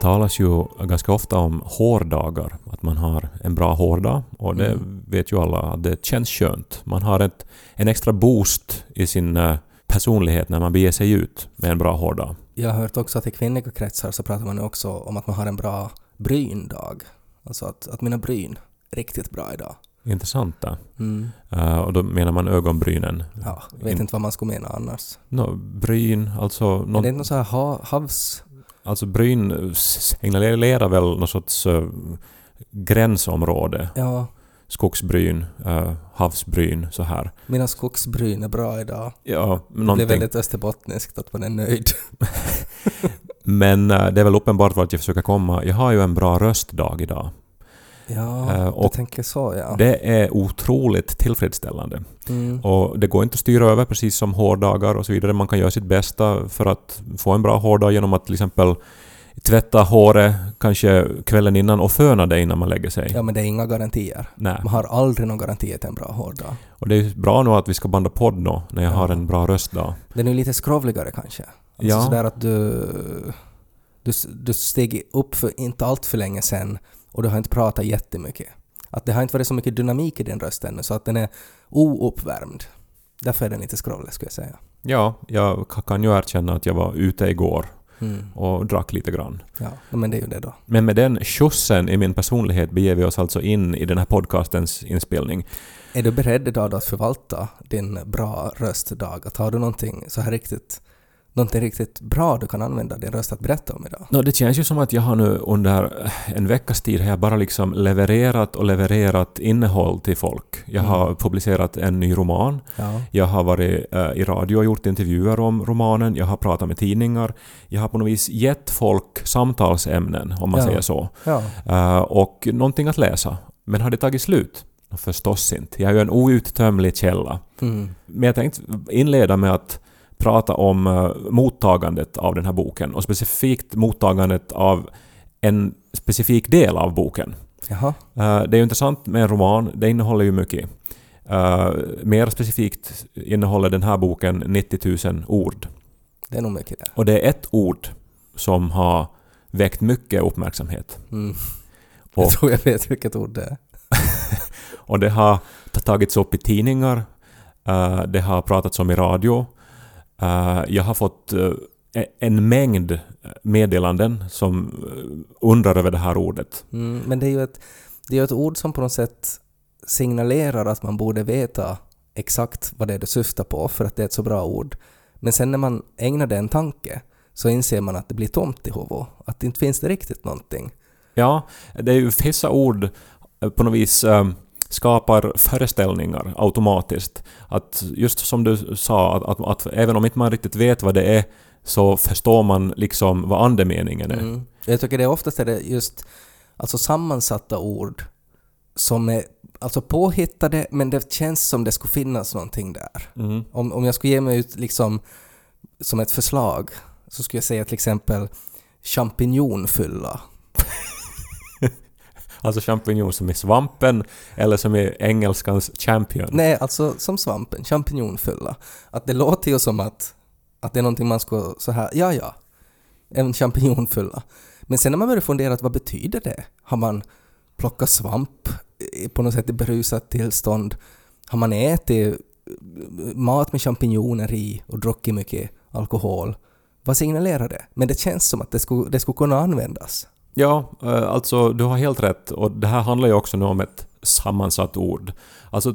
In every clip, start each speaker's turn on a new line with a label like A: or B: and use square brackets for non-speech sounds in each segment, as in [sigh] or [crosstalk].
A: Talas ju ganska ofta om hårdagar, att man har en bra hårdag och det
B: Mm.
A: vet ju alla att det känns skönt. Man har ett, en extra boost i sin eh, personlighet när man beger sig ut med en bra hårdag.
B: Jag har hört också att i kvinnliga kretsar så pratar man också om att man har en bra bryndag. Alltså att, att mina bryn är riktigt bra idag.
A: Intressant det.
B: Mm.
A: Eh, och då menar man ögonbrynen.
B: Ja, jag vet
A: In-
B: inte vad man skulle mena annars.
A: Nå, bryn, alltså...
B: Är
A: Någon,
B: det inte någon så här ha, havs...
A: Alltså bryn signalerar väl någon sorts eh, gränsområde.
B: Ja,
A: Skogsbryn, uh, havsbryn, så här.
B: mina skogsbryn är bra idag.
A: Ja,
B: Det blir
A: någonting.
B: väldigt österbottniskt att man är nöjd. [laughs]
A: Men eh, det är väl uppenbart vart jag försöker komma. Jag har ju en bra röstdag idag.
B: Ja,
A: Eh,
B: du
A: och
B: tänker så ja.
A: Det är otroligt tillfredsställande.
B: Mm.
A: Och det går inte att styra över precis som hårdagar och så vidare. Man kan göra sitt bästa för att få en bra hårdag genom att till exempel tvätta håret kanske kvällen innan och föna det innan man lägger sig.
B: Ja, men det är inga garantier.
A: Nej.
B: Man har aldrig någon garanti till en bra hårdag.
A: Och det är bra nu att vi ska banda podd nu när jag
B: Ja.
A: har en bra röstdag.
B: Den är lite skrovligare kanske. Alltså
A: Ja.
B: sådär att du, du, du steg upp för inte allt för länge sedan och du har inte pratat jättemycket. Att det har inte varit så mycket dynamik i din röst ännu så att den är ouppvärmd. Därför är den lite skrovlig skulle jag säga.
A: Ja, jag ka- kan ju erkänna att jag var ute igår
B: Mm.
A: och drack lite grann.
B: Ja, men det är ju det då.
A: Men med den skjutsen i min personlighet beger vi oss alltså in i den här podcastens inspelning.
B: Är du beredd idag då att förvalta din bra röstdag? Att har du någonting så här riktigt, någonting riktigt bra du kan använda din röst att berätta om idag?
A: Nå, det känns ju som att jag har nu under en veckas tid har jag bara liksom levererat och levererat innehåll till folk. Jag har
B: Mm.
A: publicerat en ny roman.
B: Ja.
A: Jag har varit eh, i radio och gjort intervjuer om romanen. Jag har pratat med tidningar. Jag har på något vis gett folk samtalsämnen, om man
B: Ja.
A: säger så.
B: Ja.
A: Eh, och någonting att läsa. Men har det tagit slut? Förstås inte. Jag är ju en outtömlig källa.
B: Mm.
A: Men jag tänkte inleda med att prata om eh, mottagandet av den här boken och specifikt mottagandet av en specifik del av boken.
B: Jaha.
A: Eh, det är ju intressant med en roman, det innehåller ju mycket. Eh, mer specifikt innehåller den här boken 90 000 ord.
B: Det är nog mycket det.
A: Och det är ett ord som har väckt mycket uppmärksamhet.
B: Mm. [laughs] Jag
A: Och,
B: tror jag vet vilket ord det är. [laughs]
A: och det har tagits upp i tidningar, det har pratats om i radio. Eh, jag har fått eh, en mängd meddelanden som eh, undrar över det här ordet.
B: Mm, men det är ju ett, det är ett ord som på något sätt signalerar att man borde veta exakt vad det är du syftar på för att det är ett så bra ord. Men sen när man ägnar det en tanke så inser man att det blir tomt i huvudet. Att det inte finns det riktigt någonting.
A: Ja, det är ju vissa ord på något vis eh, skapar föreställningar automatiskt. Att just som du sa, att, att, att även om inte man riktigt vet vad det är så förstår man liksom vad andemeningen är.
B: Mm. Jag tycker det är oftast är det just alltså sammansatta ord som är alltså påhittade men det känns som det skulle finnas någonting där.
A: Mm.
B: Om, om jag skulle ge mig ut liksom som ett förslag så skulle jag säga till exempel champinjonfylla.
A: Alltså champinjon som är svampen eller som är engelskans champion.
B: Nej, alltså som svampen, champinjonfylla. Att det låter ju som att, att det är någonting man ska så här, ja ja, en champinjonfylla. Men sen när man börjar fundera, vad betyder det? Har man plockat svamp på något sätt i berusat tillstånd? Har man ätit eh, mat med champinjoner i och druckit mycket alkohol? Vad signalerar det? Men det känns som att det skulle, det skulle kunna användas.
A: Ja, eh, alltså du har helt rätt. Och det här handlar ju också nu om ett sammansatt ord. Alltså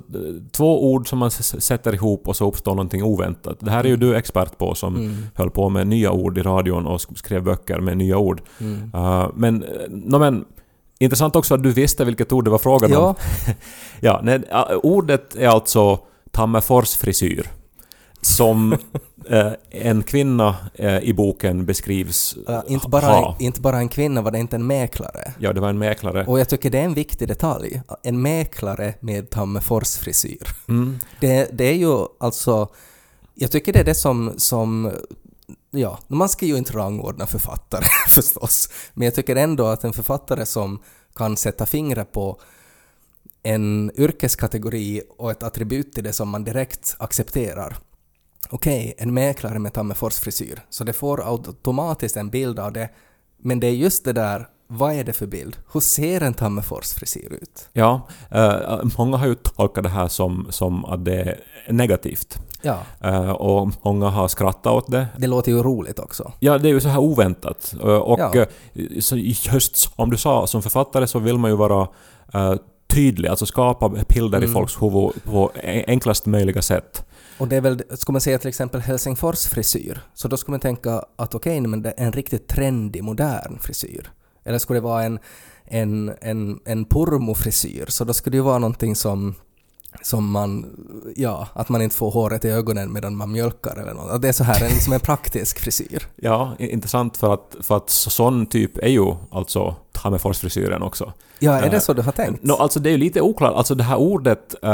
A: två ord som man sätter ihop och så uppstår någonting oväntat. Det här är ju du expert på som
B: Mm.
A: höll på med nya ord i radion och sk- skrev böcker med nya ord.
B: Mm.
A: Uh, men, eh, nå men, intressant också att du visste vilket ord det var frågan om.
B: Ja, [laughs]
A: Ja, nej, ordet är alltså Tammerfors frisyr. Som eh, en kvinna eh, i boken beskrivs
B: Ja, inte, bara,
A: ha.
B: inte bara en kvinna, var det inte en mäklare?
A: Ja, det var en mäklare.
B: Och jag tycker det är en viktig detalj. En mäklare med Tammerfors-frisyr.
A: Mm.
B: Det, det är ju alltså... Jag tycker det är det som, som... Ja, man ska ju inte rangordna författare [laughs] förstås. Men jag tycker ändå att en författare som kan sätta fingret på en yrkeskategori och ett attribut till det som man direkt accepterar. Okej, en mäklare med Tammerfors-frisyr. Så det får automatiskt en bild av det. Men det är just det där, vad är det för bild? Hur ser en Tammerfors-frisyr ut?
A: Ja, eh, många har ju tolkat det här som, som att det är negativt.
B: Ja,
A: Eh, och många har skrattat åt det.
B: det låter ju roligt också.
A: Ja, det är ju så här oväntat. Eh, Och
B: Ja.
A: eh, just som du sa, som författare så vill man ju vara eh, tydlig, alltså skapa bilder i
B: Mm.
A: folks huvud på e- enklast möjliga sätt.
B: Och det är väl, ska man säga till exempel Helsingfors frisyr, så då skulle man tänka att okej, men det är en riktigt trendig, modern frisyr. Eller skulle det vara en, en, en, en pormofrisyr, så då skulle det ju vara någonting som som man, ja, att man inte får håret i ögonen medan man mjölkar eller något. Det är så här, en, liksom en praktisk frisyr. [laughs]
A: Ja, intressant för att, för att så- sån typ är ju alltså Tammerfors-frisyren också.
B: Ja, är
A: Eh,
B: det så du har tänkt?
A: No, alltså det är ju lite oklart. Alltså det här ordet eh,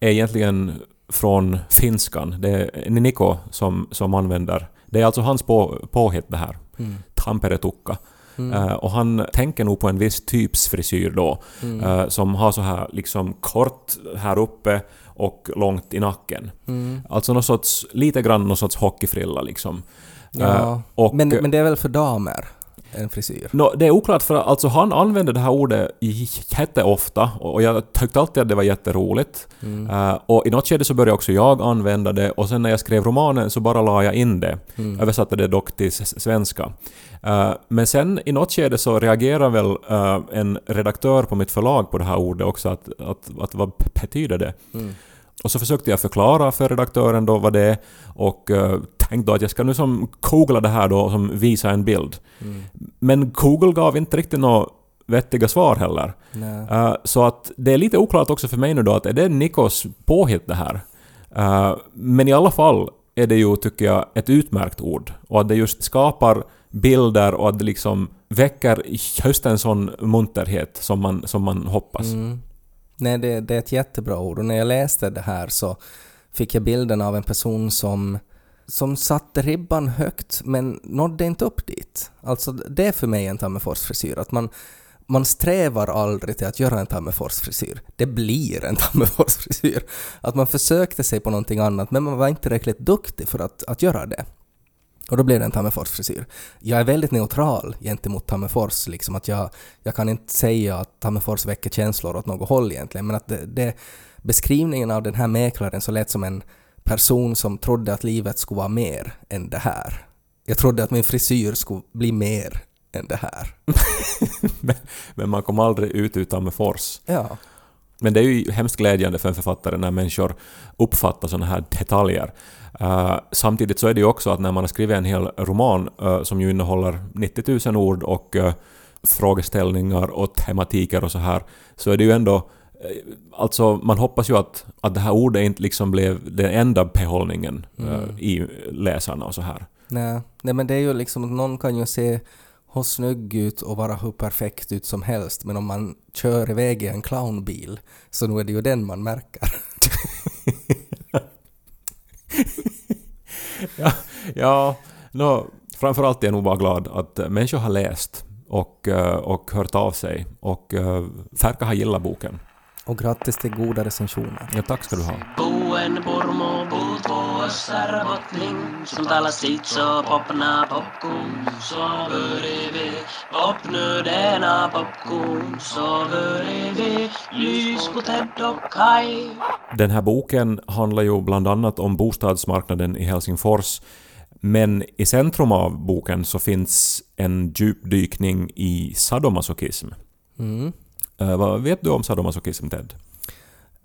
A: är egentligen från finskan. Det är Niko som, som använder. Det är alltså hans på, påhitt det här.
B: Mm.
A: Tamperetukka.
B: Mm.
A: Eh, och han tänker nog på en viss typs frisyr då.
B: Mm.
A: eh, som har så här liksom kort här uppe och långt i nacken.
B: Mm.
A: Alltså någon sorts, lite grann någon sorts hockeyfrilla liksom.
B: Ja,
A: Eh, och,
B: men, men det är väl för damer, en frisyr?
A: Nå, det är oklart för alltså han använde det här ordet jätteofta och jag tyckte alltid att det var jätteroligt.
B: Mm.
A: Eh, och i något skede så började också jag använda det och sen när jag skrev romanen så bara la jag in det.
B: Mm.
A: Översatte det dock till svenska. Eh, men sen i något skede så reagerade väl eh, en redaktör på mitt förlag på det här ordet också, att, att, att vad betyder det?
B: Mm.
A: Och så försökte jag förklara för redaktören då vad det är och uh, tänkte då att jag ska nu som googla det här då och som visa en bild.
B: Mm.
A: Men Google gav inte riktigt några vettiga svar heller. Eh, så att det är lite oklart också för mig nu då att är det Nikos påhitt det här? Eh, men i alla fall är det ju, tycker jag, ett utmärkt ord. Och att det just skapar bilder och att det liksom väcker just en sån munterhet som man, som man hoppas.
B: Mm. Nej, det, det är ett jättebra ord och när jag läste det här så fick jag bilden av en person som, som satte ribban högt men nådde inte upp dit. Alltså det är för mig en Tammerfors-frisyr, att man, man strävar aldrig till att göra en Tammerfors-frisyr. Det blir en Tammerfors-frisyr. Att man försökte sig på någonting annat men man var inte tillräckligt duktig för att, att göra det. Och då blev det en Tammerfors-frisyr. Jag är väldigt neutral gentemot Tammerfors, liksom att jag, jag kan inte säga att Tammerfors väcker känslor åt något håll egentligen, men att det, det, beskrivningen av den här mäklaren så lät som en person som trodde att livet skulle vara mer än det här. Jag trodde att min frisyr skulle bli mer än det här. [laughs]
A: men, men man kom aldrig ut utan med fors.
B: Ja.
A: Men det är ju hemskt glädjande för en författare när människor uppfattar sådana här detaljer. Uh, samtidigt så är det ju också att när man har skrivit en hel roman uh, som ju innehåller 90 000 ord och uh, frågeställningar och tematiker och så här, så är det ju ändå Alltså man hoppas ju att, att det här ordet inte liksom blev den enda behållningen uh,
B: Mm.
A: i läsarna och så här.
B: Nej, nej men det är ju liksom att någon kan ju se hur snygg ut och vara hur perfekt ut som helst men om man kör iväg i en clownbil så nu är det ju den man märker. [laughs]
A: ja, ja no, framförallt är jag nog bara glad att uh, människor har läst och, och hört av sig och uh, verkar ha gillat boken.
B: Och grattis till goda recensioner.
A: Ja, tack ska du ha. Den här boken handlar ju bland annat om bostadsmarknaden i Helsingfors men i centrum av boken så finns en djupdykning i sadomasochism.
B: Mm.
A: Uh, vad vet du om sadomasochism, Ted?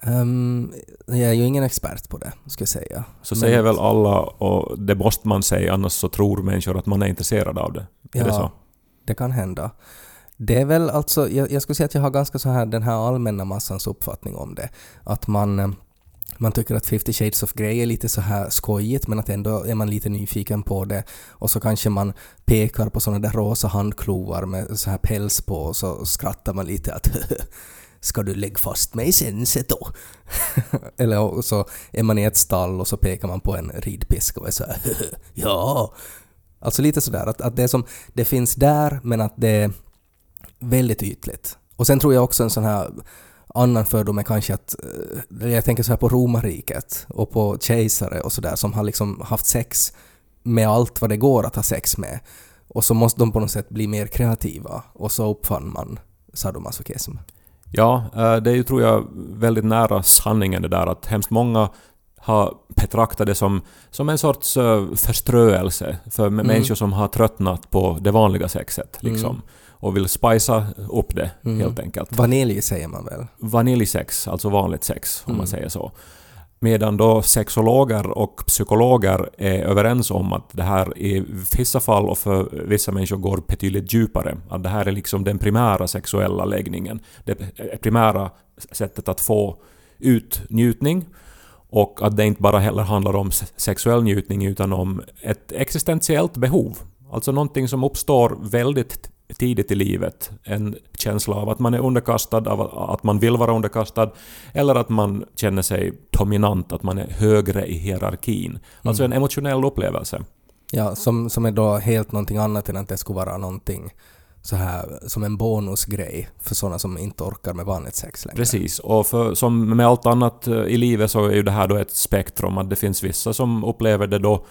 B: Um, jag är ju ingen expert på det, ska jag säga.
A: Så
B: Men-
A: säger väl alla, och det måste man säga, annars så tror människor att man är intresserad av det. Är det så?
B: det kan hända. Det är väl alltså, jag, jag skulle säga att jag har ganska så här den här allmänna massans uppfattning om det. Att man, eh, man tycker att 50 shades of Grey är lite så här skojigt men att ändå är man lite nyfiken på det och så kanske man pekar på såna där rosa handklovar med så här päls på och så skrattar man lite att [laughs] Ska du lägga fast mig sen då? [laughs] Eller så är man i ett stall och så pekar man på en ridpiska och är så här [laughs] Ja! Alltså lite sådär att, att det, som, det finns där men att det är väldigt ytligt. Och sen tror jag också en sån här annan fördom är kanske att, eh, jag tänker så här på romarriket och på kejsare och sådär som har liksom haft sex med allt vad det går att ha sex med. Och så måste de på något sätt bli mer kreativa och så uppfann man sadomasochism.
A: Ja, eh, det är ju tror jag väldigt nära sanningen det där att hemskt många har betraktat det som, som en sorts eh, förströelse för
B: Mm.
A: människor som har tröttnat på det vanliga sexet liksom. Och vill spicea upp det
B: Mm.
A: helt enkelt.
B: Vanilj säger man väl?
A: Vaniljsex, alltså vanligt sex om
B: Mm.
A: man säger så. Medan då sexologer och psykologer är överens om att det här i vissa fall och för vissa människor går betydligt djupare. Att det här är liksom den primära sexuella läggningen. Det primära sättet att få ut njutning. Och att det inte bara heller handlar om se- sexuell njutning utan om ett existentiellt behov. Alltså någonting som uppstår väldigt tidigt i livet. En känsla av att man är underkastad, av att man vill vara underkastad, eller att man känner sig dominant, att man är högre i hierarkin. Alltså en emotionell upplevelse.
B: Ja, som, som är då helt någonting annat än att det skulle vara någonting så här som en bonusgrej för sådana som inte orkar med vanligt sex längre.
A: Precis, och för, som med allt annat eh, i livet så är ju det här då ett spektrum. Att det finns vissa som upplever det då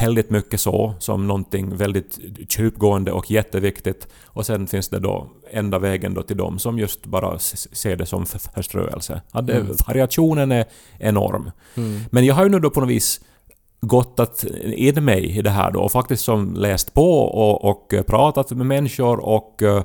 A: väldigt mycket så, som någonting väldigt djupgående och jätteviktigt. Och sen finns det då enda vägen då till dem som just bara ser det som för- förströelse. Att det,
B: Mm.
A: Variationen är enorm.
B: Mm.
A: Men jag har ju nu då på något vis gottat in mig i det här då och faktiskt som läst på och, och eh, pratat med människor och eh,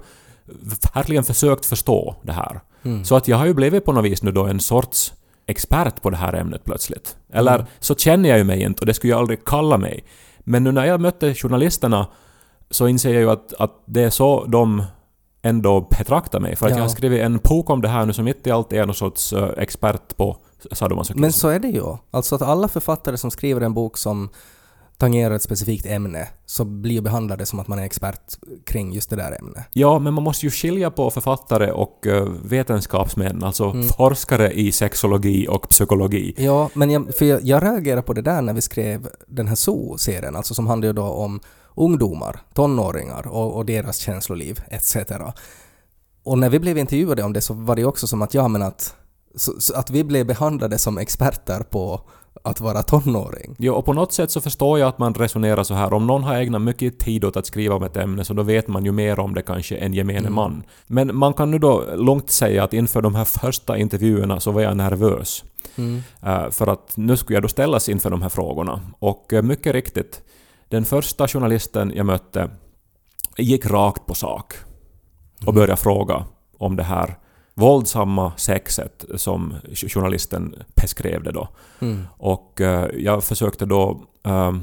A: verkligen försökt förstå det här.
B: Mm.
A: Så att jag har ju blivit på något vis nu då en sorts expert på det här ämnet plötsligt. Eller
B: Mm.
A: så känner jag ju mig inte och det skulle jag aldrig kalla mig. Men nu när jag mötte journalisterna så inser jag ju att, att det är så de ändå betraktar mig. För att
B: Ja.
A: jag har skrivit en bok om det här nu som mitt i allt är någon sorts eh, expert på sadomasochism.
B: Men så är det ju. Alltså att alla författare som skriver en bok som tangerar ett specifikt ämne så blir behandlade som att man är expert kring just det där ämnet.
A: Ja, men man måste ju skilja på författare och eh, vetenskapsmän, alltså
B: Mm.
A: forskare i sexologi och psykologi.
B: Ja, men jag, för jag, jag reagerade på det där när vi skrev den här Zoo-serien, alltså som handlar ju då om ungdomar, tonåringar och, och deras känsloliv etc. Och när vi blev intervjuade om det så var det också som att, ja men att, så, så att vi blev behandlade som experter på att vara tonåring.
A: Ja, och på något sätt så förstår jag att man resonerar så här. Om någon har ägnat mycket tid åt att skriva om ett ämne så då vet man ju mer om det kanske än gemene
B: Mm.
A: man. Men man kan nu då långt säga att inför de här första intervjuerna så var jag nervös.
B: Mm.
A: Eh, För att nu skulle jag då ställas inför de här frågorna. Och eh, mycket riktigt, den första journalisten jag mötte gick rakt på sak och började fråga om det här våldsamma sexet som journalisten beskrev det då.
B: Mm.
A: Och eh, jag försökte då eh,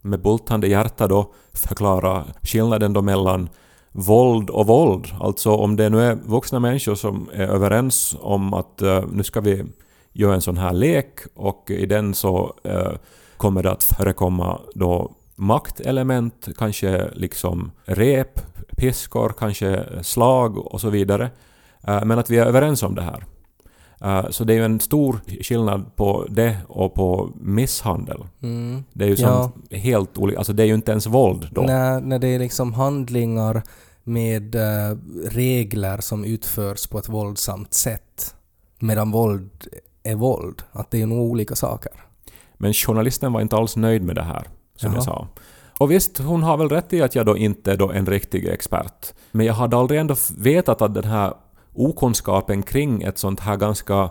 A: med bultande hjärta då förklara skillnaden då mellan våld och våld. Alltså om det nu är vuxna människor som är överens om att eh, nu ska vi göra en sån här lek och i den så eh, kommer det att förekomma då maktelement, kanske liksom rep, piskor, kanske slag och så vidare. Eh, Men att vi är överens om det här. Eh, Så det är ju en stor skillnad på det och på misshandel.
B: Mm.
A: Det är ju
B: Ja.
A: helt olika, alltså det är ju inte ens våld då.
B: När, när det är liksom handlingar med eh, regler som utförs på ett våldsamt sätt medan våld är våld. Att det är nog olika saker.
A: Men journalisten var inte alls nöjd med det här, som
B: Jaha.
A: jag sa. Och visst, hon har väl rätt i att jag då inte är då en riktig expert. Men jag hade aldrig ändå vetat att den här okunskapen kring ett sånt här ganska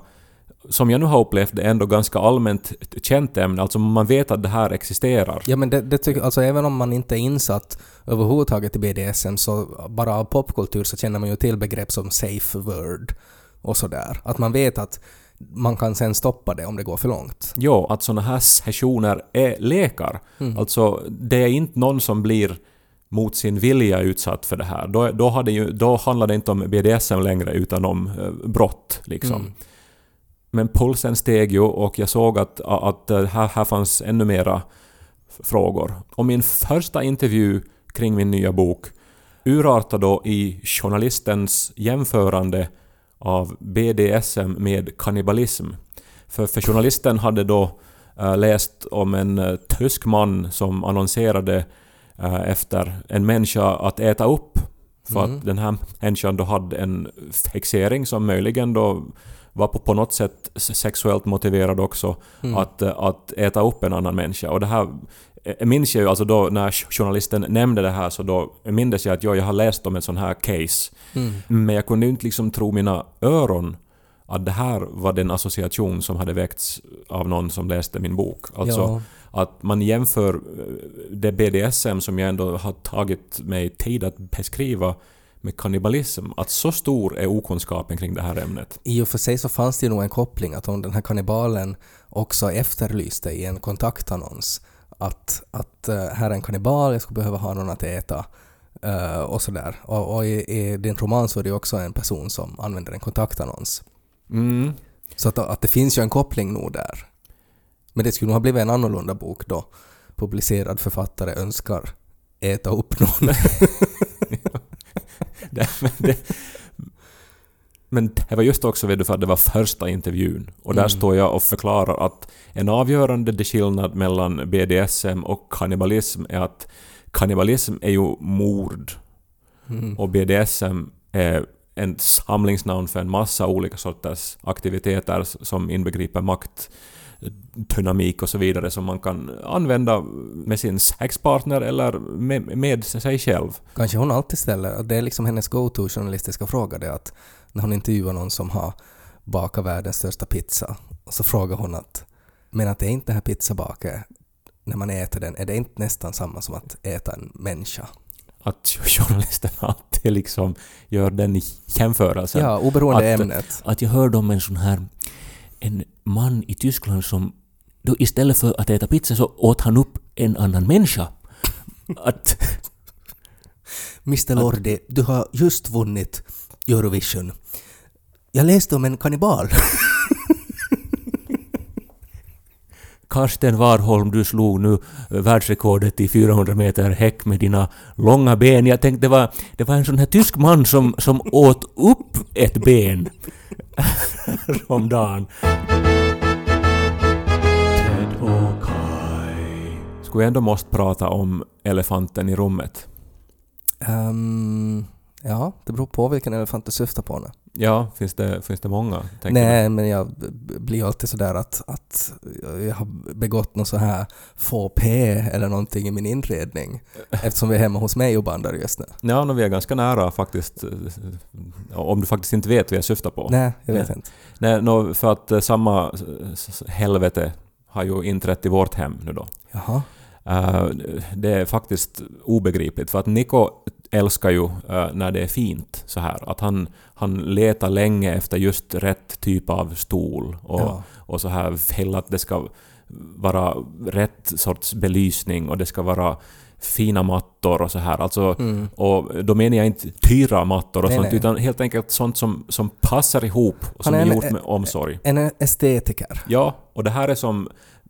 A: som jag nu har upplevt det ändå ganska allmänt känt ämne, alltså man vet att det här existerar.
B: Ja men det, det tycker, alltså även om man inte är insatt överhuvudtaget i BDSM så bara av popkultur så känner man ju till begrepp som safe word och sådär. Att man vet att man kan sen stoppa det om det går för långt.
A: Jo, att såna här sessioner är lekar.
B: Mm.
A: Alltså, det är inte någon som blir mot sin vilja utsatt för det här. Då, då, hade ju, då handlar det inte om BDSM längre utan om eh, brott. Liksom.
B: Mm.
A: Men pulsen steg ju och jag såg att, att eh, här, här fanns ännu mera frågor. Och min första intervju kring min nya bok urartade då i journalistens jämförande av BDSM med kannibalism. För, för journalisten hade då eh, läst om en eh, tysk man som annonserade efter en människa att äta upp. För
B: Mm.
A: att den här människan då hade en fixering som möjligen då var på, på något sätt sexuellt motiverad också.
B: Mm.
A: Att, eh, att äta upp en annan människa. Och det här eh, minns jag ju alltså då när journalisten nämnde det här så då minns jag att ja, jag har läst om en sån här case.
B: Mm.
A: Men jag kunde inte liksom tro mina öron att det här var den association som hade väckts av någon som läste min bok. Alltså
B: ja.
A: Att man jämför eh, det BDSM som jag ändå har tagit mig tid att beskriva med kannibalism. Att så stor är okunskapen kring det här ämnet.
B: I och för sig så fanns det ju nog en koppling att om den här kannibalen också efterlyste i en kontaktannons att, att eh, här är en kannibal, jag skulle behöva ha någon att äta eh, och sådär. Och, och i, i din roman så är det ju också en person som använder en kontaktannons.
A: Mm.
B: Så att, att det finns ju en koppling nog där. Men det skulle nog ha blivit en annorlunda bok då publicerad författare önskar äta upp någon. [laughs]
A: Det, men, det, men det var just också vet för att det var första intervjun. Och där
B: Mm.
A: står jag och förklarar att en avgörande skillnad mellan BDSM och kannibalism är att kannibalism är ju mord
B: Mm.
A: och BDSM är en samlingsnamn för en massa olika sorters aktiviteter som inbegriper makt, dynamik och så vidare som man kan använda med sin sexpartner eller med, med sig själv.
B: Kanske hon alltid ställer, det är liksom hennes go-to journalistiska fråga det att när hon intervjuar någon som har bakat världens största pizza och så frågar hon att men att det är inte det här pizzabaket när man äter den, är det inte nästan samma som att äta en människa?
A: att journalisten alltid liksom gör den jämförelsen.
B: Ja, oberoende
A: att-
B: ämnet.
C: att jag hörde om en sån här en man i Tyskland som då istället för att äta pizza så åt han upp en annan människa. [laughs] Att,
B: Mr Lordi, du har just vunnit Eurovision. Jag läste om en kannibal. [laughs]
C: Karsten Warholm, du slog nu världsrekordet i 400 meter häck med dina långa ben. Jag tänkte det var, det var en sån här tysk man som, som åt upp ett ben [laughs] om dagen.
D: Ted och Kai.
A: Skulle jag ändå måste prata om elefanten i rummet.
B: Ehm, ja, det beror på vilken elefant du syftar på nu.
A: Ja, finns det, finns det många?
B: Nej, men jag blir alltid sådär att, att jag har begått något så här faux P eller någonting i min inredning. [laughs] Eftersom vi är hemma hos mig och bandar just nu.
A: du? Ja, no, vi är ganska nära faktiskt. Om du faktiskt inte vet vad jag syftar på.
B: Nej, jag vet
A: Nej.
B: inte.
A: Nej, no, för att eh, samma helvete har ju inträtt i vårt hem nu då.
B: Jaha.
A: Eh, det är faktiskt obegripligt för att Niko älskar ju eh, när det är fint så här. Att han, han letar länge efter just rätt typ av stol och,
B: Ja.
A: och så här vill att det ska vara rätt sorts belysning och det ska vara fina mattor och så här. Alltså,
B: Mm.
A: och då menar jag inte tyra mattor och
B: Nej,
A: sånt
B: nej.
A: utan helt enkelt sånt som, som passar ihop och som
B: Han
A: är,
B: är en-
A: gjort med omsorg.
B: En estetiker.
A: Ja, och det här är som...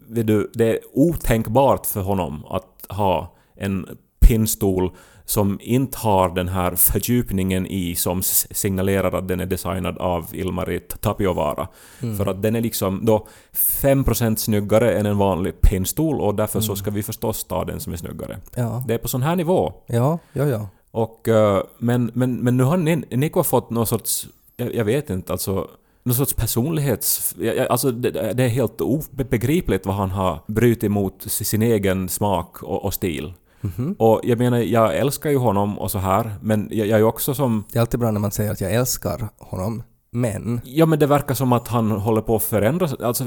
A: Vet du, det är otänkbart för honom att ha en pinnstol som inte har den här fördjupningen i som signalerar att den är designad av Ilmari Tapiovaara.
B: Mm.
A: För att den är liksom då 5% snyggare än en vanlig pinnstol och därför så ska vi förstås ta den som är snyggare.
B: Ja.
A: Det är på sån här nivå.
B: Ja, ja, ja.
A: Och, eh, men, men, men nu har Ni- Nico fått någon sorts, jag, jag vet inte, alltså någon sorts personlighets... Alltså det, det är helt obegripligt vad han har brutit mot sin egen smak och, och stil.
B: Mhm.
A: Och jag menar, jag älskar ju honom och så här, men jag, jag är ju också som...
B: Det är alltid bra när man säger att jag älskar honom, men...
A: Ja men det verkar som att han håller på att förändras. Alltså,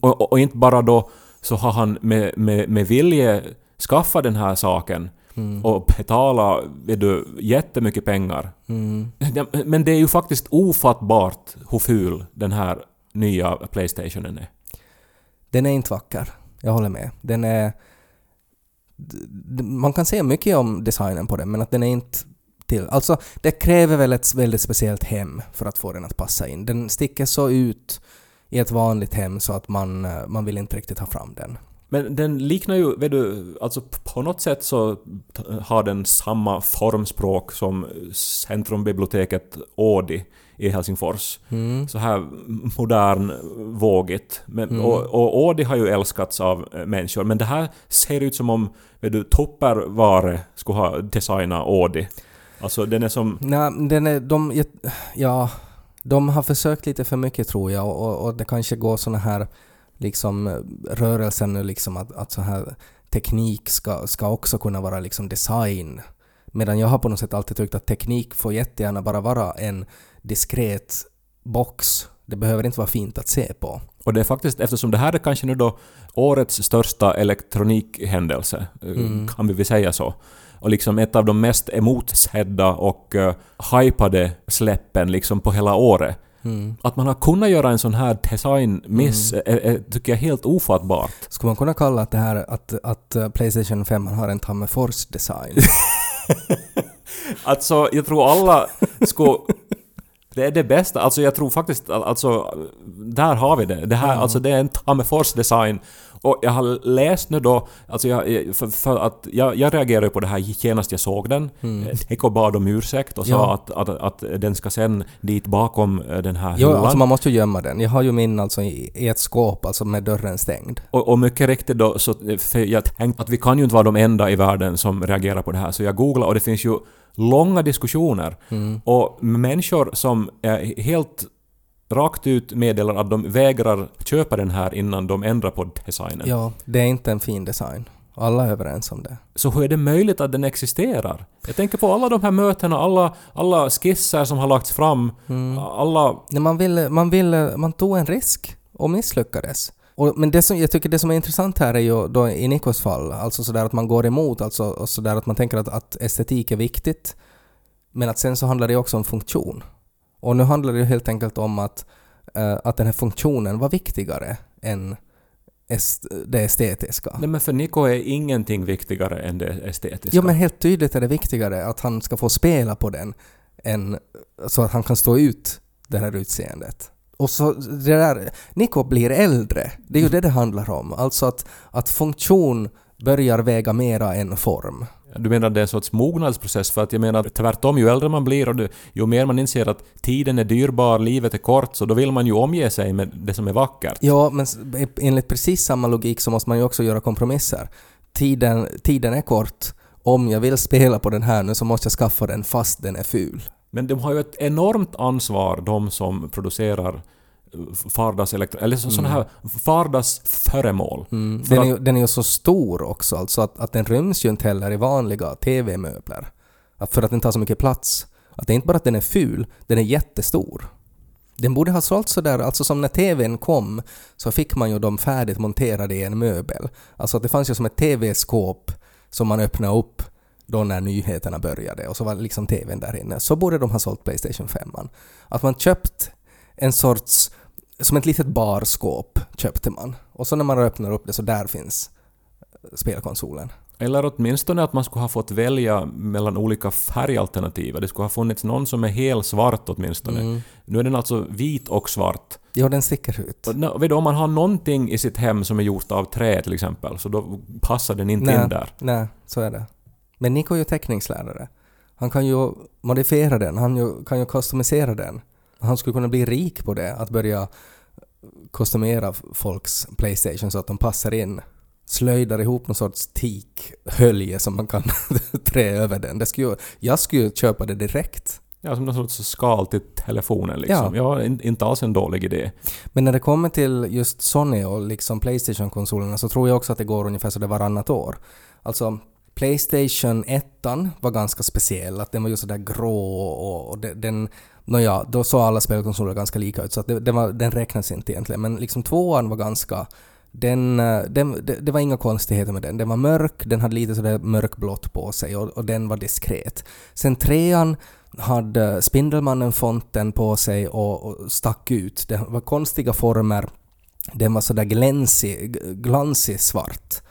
A: och, och, och inte bara då så har han med, med, med vilje skaffat den här saken
B: Mm.
A: och betala vet du, jättemycket pengar.
B: Mm. [laughs]
A: Men det är ju faktiskt ofattbart hur ful den här nya Playstationen är.
B: Den är inte vacker. Jag håller med. Den är... Man kan säga mycket om designen på den, men att den är inte till... Alltså, det kräver väl ett väldigt speciellt hem för att få den att passa in. Den sticker så ut i ett vanligt hem så att man, eh, man vill inte riktigt ha fram den.
A: Men den liknar ju, vet du, alltså på något sätt så har den samma formspråk som Centrumbiblioteket Ådi i Helsingfors.
B: Mm.
A: Så här modern, vågigt. Men, och, och Ådi har ju älskats av eh, människor, men det här ser ut som om, vet du, Tupperware skulle ha designat Ådi. Alltså den är som...
B: Nej, den är, de, ja, de har försökt lite för mycket tror jag och, och det kanske går såna här liksom rörelser nu liksom att, att så här teknik ska, ska också kunna vara liksom design. Medan jag har på något sätt alltid tyckt att teknik får jättegärna bara vara en diskret box. Det behöver inte vara fint att se på.
A: Och det är faktiskt, eftersom det här är kanske nu då årets största elektronikhändelse, eh, kan vi väl säga så. Och liksom ett av de mest emotsedda och uh, hypade släppen liksom på hela året. Att man har kunnat göra en sån här designmiss är, är, tycker jag är helt ofattbart.
B: Skulle man kunna kalla att det här att, att eh, Playstation 5 har en Tammerfors-design? [laughs]
A: Alltså, jag tror alla skulle... Det är det bästa. Alltså jag tror faktiskt att alltså, där har vi det. Det här, alltså det är en Tammerfors design. Och jag har läst nu då, alltså jag, för, för att jag, jag reagerade på det här genast jag såg den. Eko bad om ursäkt och sa
B: Ja.
A: att, att, att den ska sen dit bakom eh, den här
B: jo,
A: hyllan.
B: alltså man måste ju gömma den. Jag har ju min alltså i, i ett skåp, alltså med dörren stängd.
A: Och, och mycket riktigt då, så, för jag tänkte att vi kan ju inte vara de enda i världen som reagerar på det här, så jag googlade och det finns ju långa diskussioner. Och människor som är helt rakt ut meddelar att de vägrar köpa den här innan de ändrar på designen.
B: Ja, det är inte en fin design. Alla är överens om det.
A: Så hur är det möjligt att den existerar? Jag tänker på alla de här mötena, alla, alla skisser som har lagts fram, alla...
B: Nej, man, ville, man, ville, man tog en risk och misslyckades. Och, men det som, jag tycker det som är intressant här är ju då i Nikos fall, alltså sådär att man går emot, alltså sådär att man tänker att, att estetik är viktigt, men att sen så handlar det också om funktion. Och nu handlar det ju helt enkelt om att, eh, att den här funktionen var viktigare än est, det estetiska.
A: Nej men för Niko är ingenting viktigare än det estetiska.
B: Ja men helt tydligt är det viktigare att han ska få spela på den än så att han kan stå ut det här utseendet. Och så det där, Nico blir äldre. Det är ju det det handlar om. Alltså att, att funktion börjar väga mera än form.
A: Du menar det är en sorts mognadsprocess? För att jag menar tvärtom, ju äldre man blir och du, ju mer man inser att tiden är dyrbar, livet är kort, så då vill man ju omge sig med det som är vackert.
B: Ja, men enligt precis samma logik så måste man ju också göra kompromisser. Tiden, tiden är kort. Om jag vill spela på den här nu så måste jag skaffa den fast den är ful.
A: Men de har ju ett enormt ansvar, de som producerar vardagselektro... Eller så, sådana här vardagsföremål. För
B: Mm. Den är, ju, den är ju så stor också, alltså att, att den ryms ju inte heller i vanliga TV-möbler. För att den tar så mycket plats. Att det är inte bara att den är ful, den är jättestor. Den borde ha sålt sådär, alltså som när TVn kom så fick man ju dem färdigt monterade i en möbel. Alltså att det fanns ju som ett TV-skåp som man öppnade upp då när nyheterna började och så var liksom TVn där inne. Så borde de ha sålt Playstation 5. Att man köpt en sorts, som ett litet barskåp köpte man. Och så när man öppnar upp det så där finns spelkonsolen.
A: Eller åtminstone att man skulle ha fått välja mellan olika färgalternativ. Det skulle ha funnits någon som är helt svart åtminstone.
B: Mm.
A: Nu är den alltså vit och svart.
B: Ja, den sticker ut.
A: Och, vet du, om man har någonting i sitt hem som är gjort av trä till exempel, så då passar den inte
B: Nej,
A: in där.
B: nej, så är det. Men Nico är ju teckningslärare. Han kan ju modifiera den, han kan ju customisera den. Han skulle kunna bli rik på det, att börja kostymera folks Playstation så att de passar in. Slöjdar ihop någon sorts teakhölje som man kan [laughs] trä över den. Det skulle jag skulle ju köpa det direkt.
A: Ja, som någon sorts skal till telefonen liksom. Ja. in, inte alls en dålig idé.
B: Men när det kommer till just Sony och liksom Playstation-konsolerna så tror jag också att det går ungefär så det varannat år. Alltså Playstation 1 var ganska speciell, att den var ju sådär grå och, och den... Nåja, då såg alla spelkonsoler ganska lika ut så att det, den, var, den räknas inte egentligen. Men liksom tvåan var ganska... Den, eh, den, det, det var inga konstigheter med den. Den var mörk, den hade lite sådär mörkblått på sig och, och den var diskret. Sen trean hade Spindelmannen-fonten på sig och, och stack ut. Det var konstiga former. Den var sådär glänsig, glansig svart.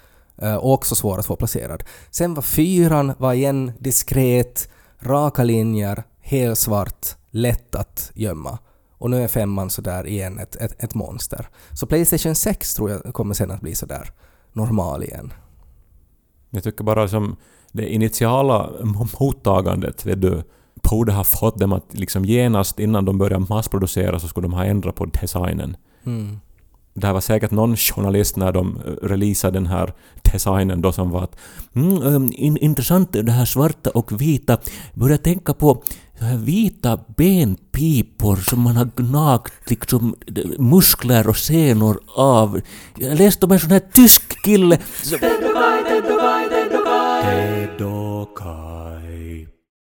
B: Eh, och också svår att få placerad. Sen var fyran var igen diskret, raka linjer, helsvart, lätt att gömma. Och nu är femman sådär igen ett, ett, ett monster. Så Playstation 6 tror jag kommer sen att bli sådär normal igen.
A: Jag tycker bara som det initiala mottagandet, vet du, borde ha fått dem att liksom genast innan de började massproducera så skulle de ha ändrat på designen.
B: Mm.
A: Det här var säkert någon journalist när de eh, releasade den här designen då som var att mm, ehm, in, intressant det här svarta och vita. Börja tänka på så här vita benpipor som man har gnagt liksom muskler och senor av. Jag läste om en sån här tysk kille som,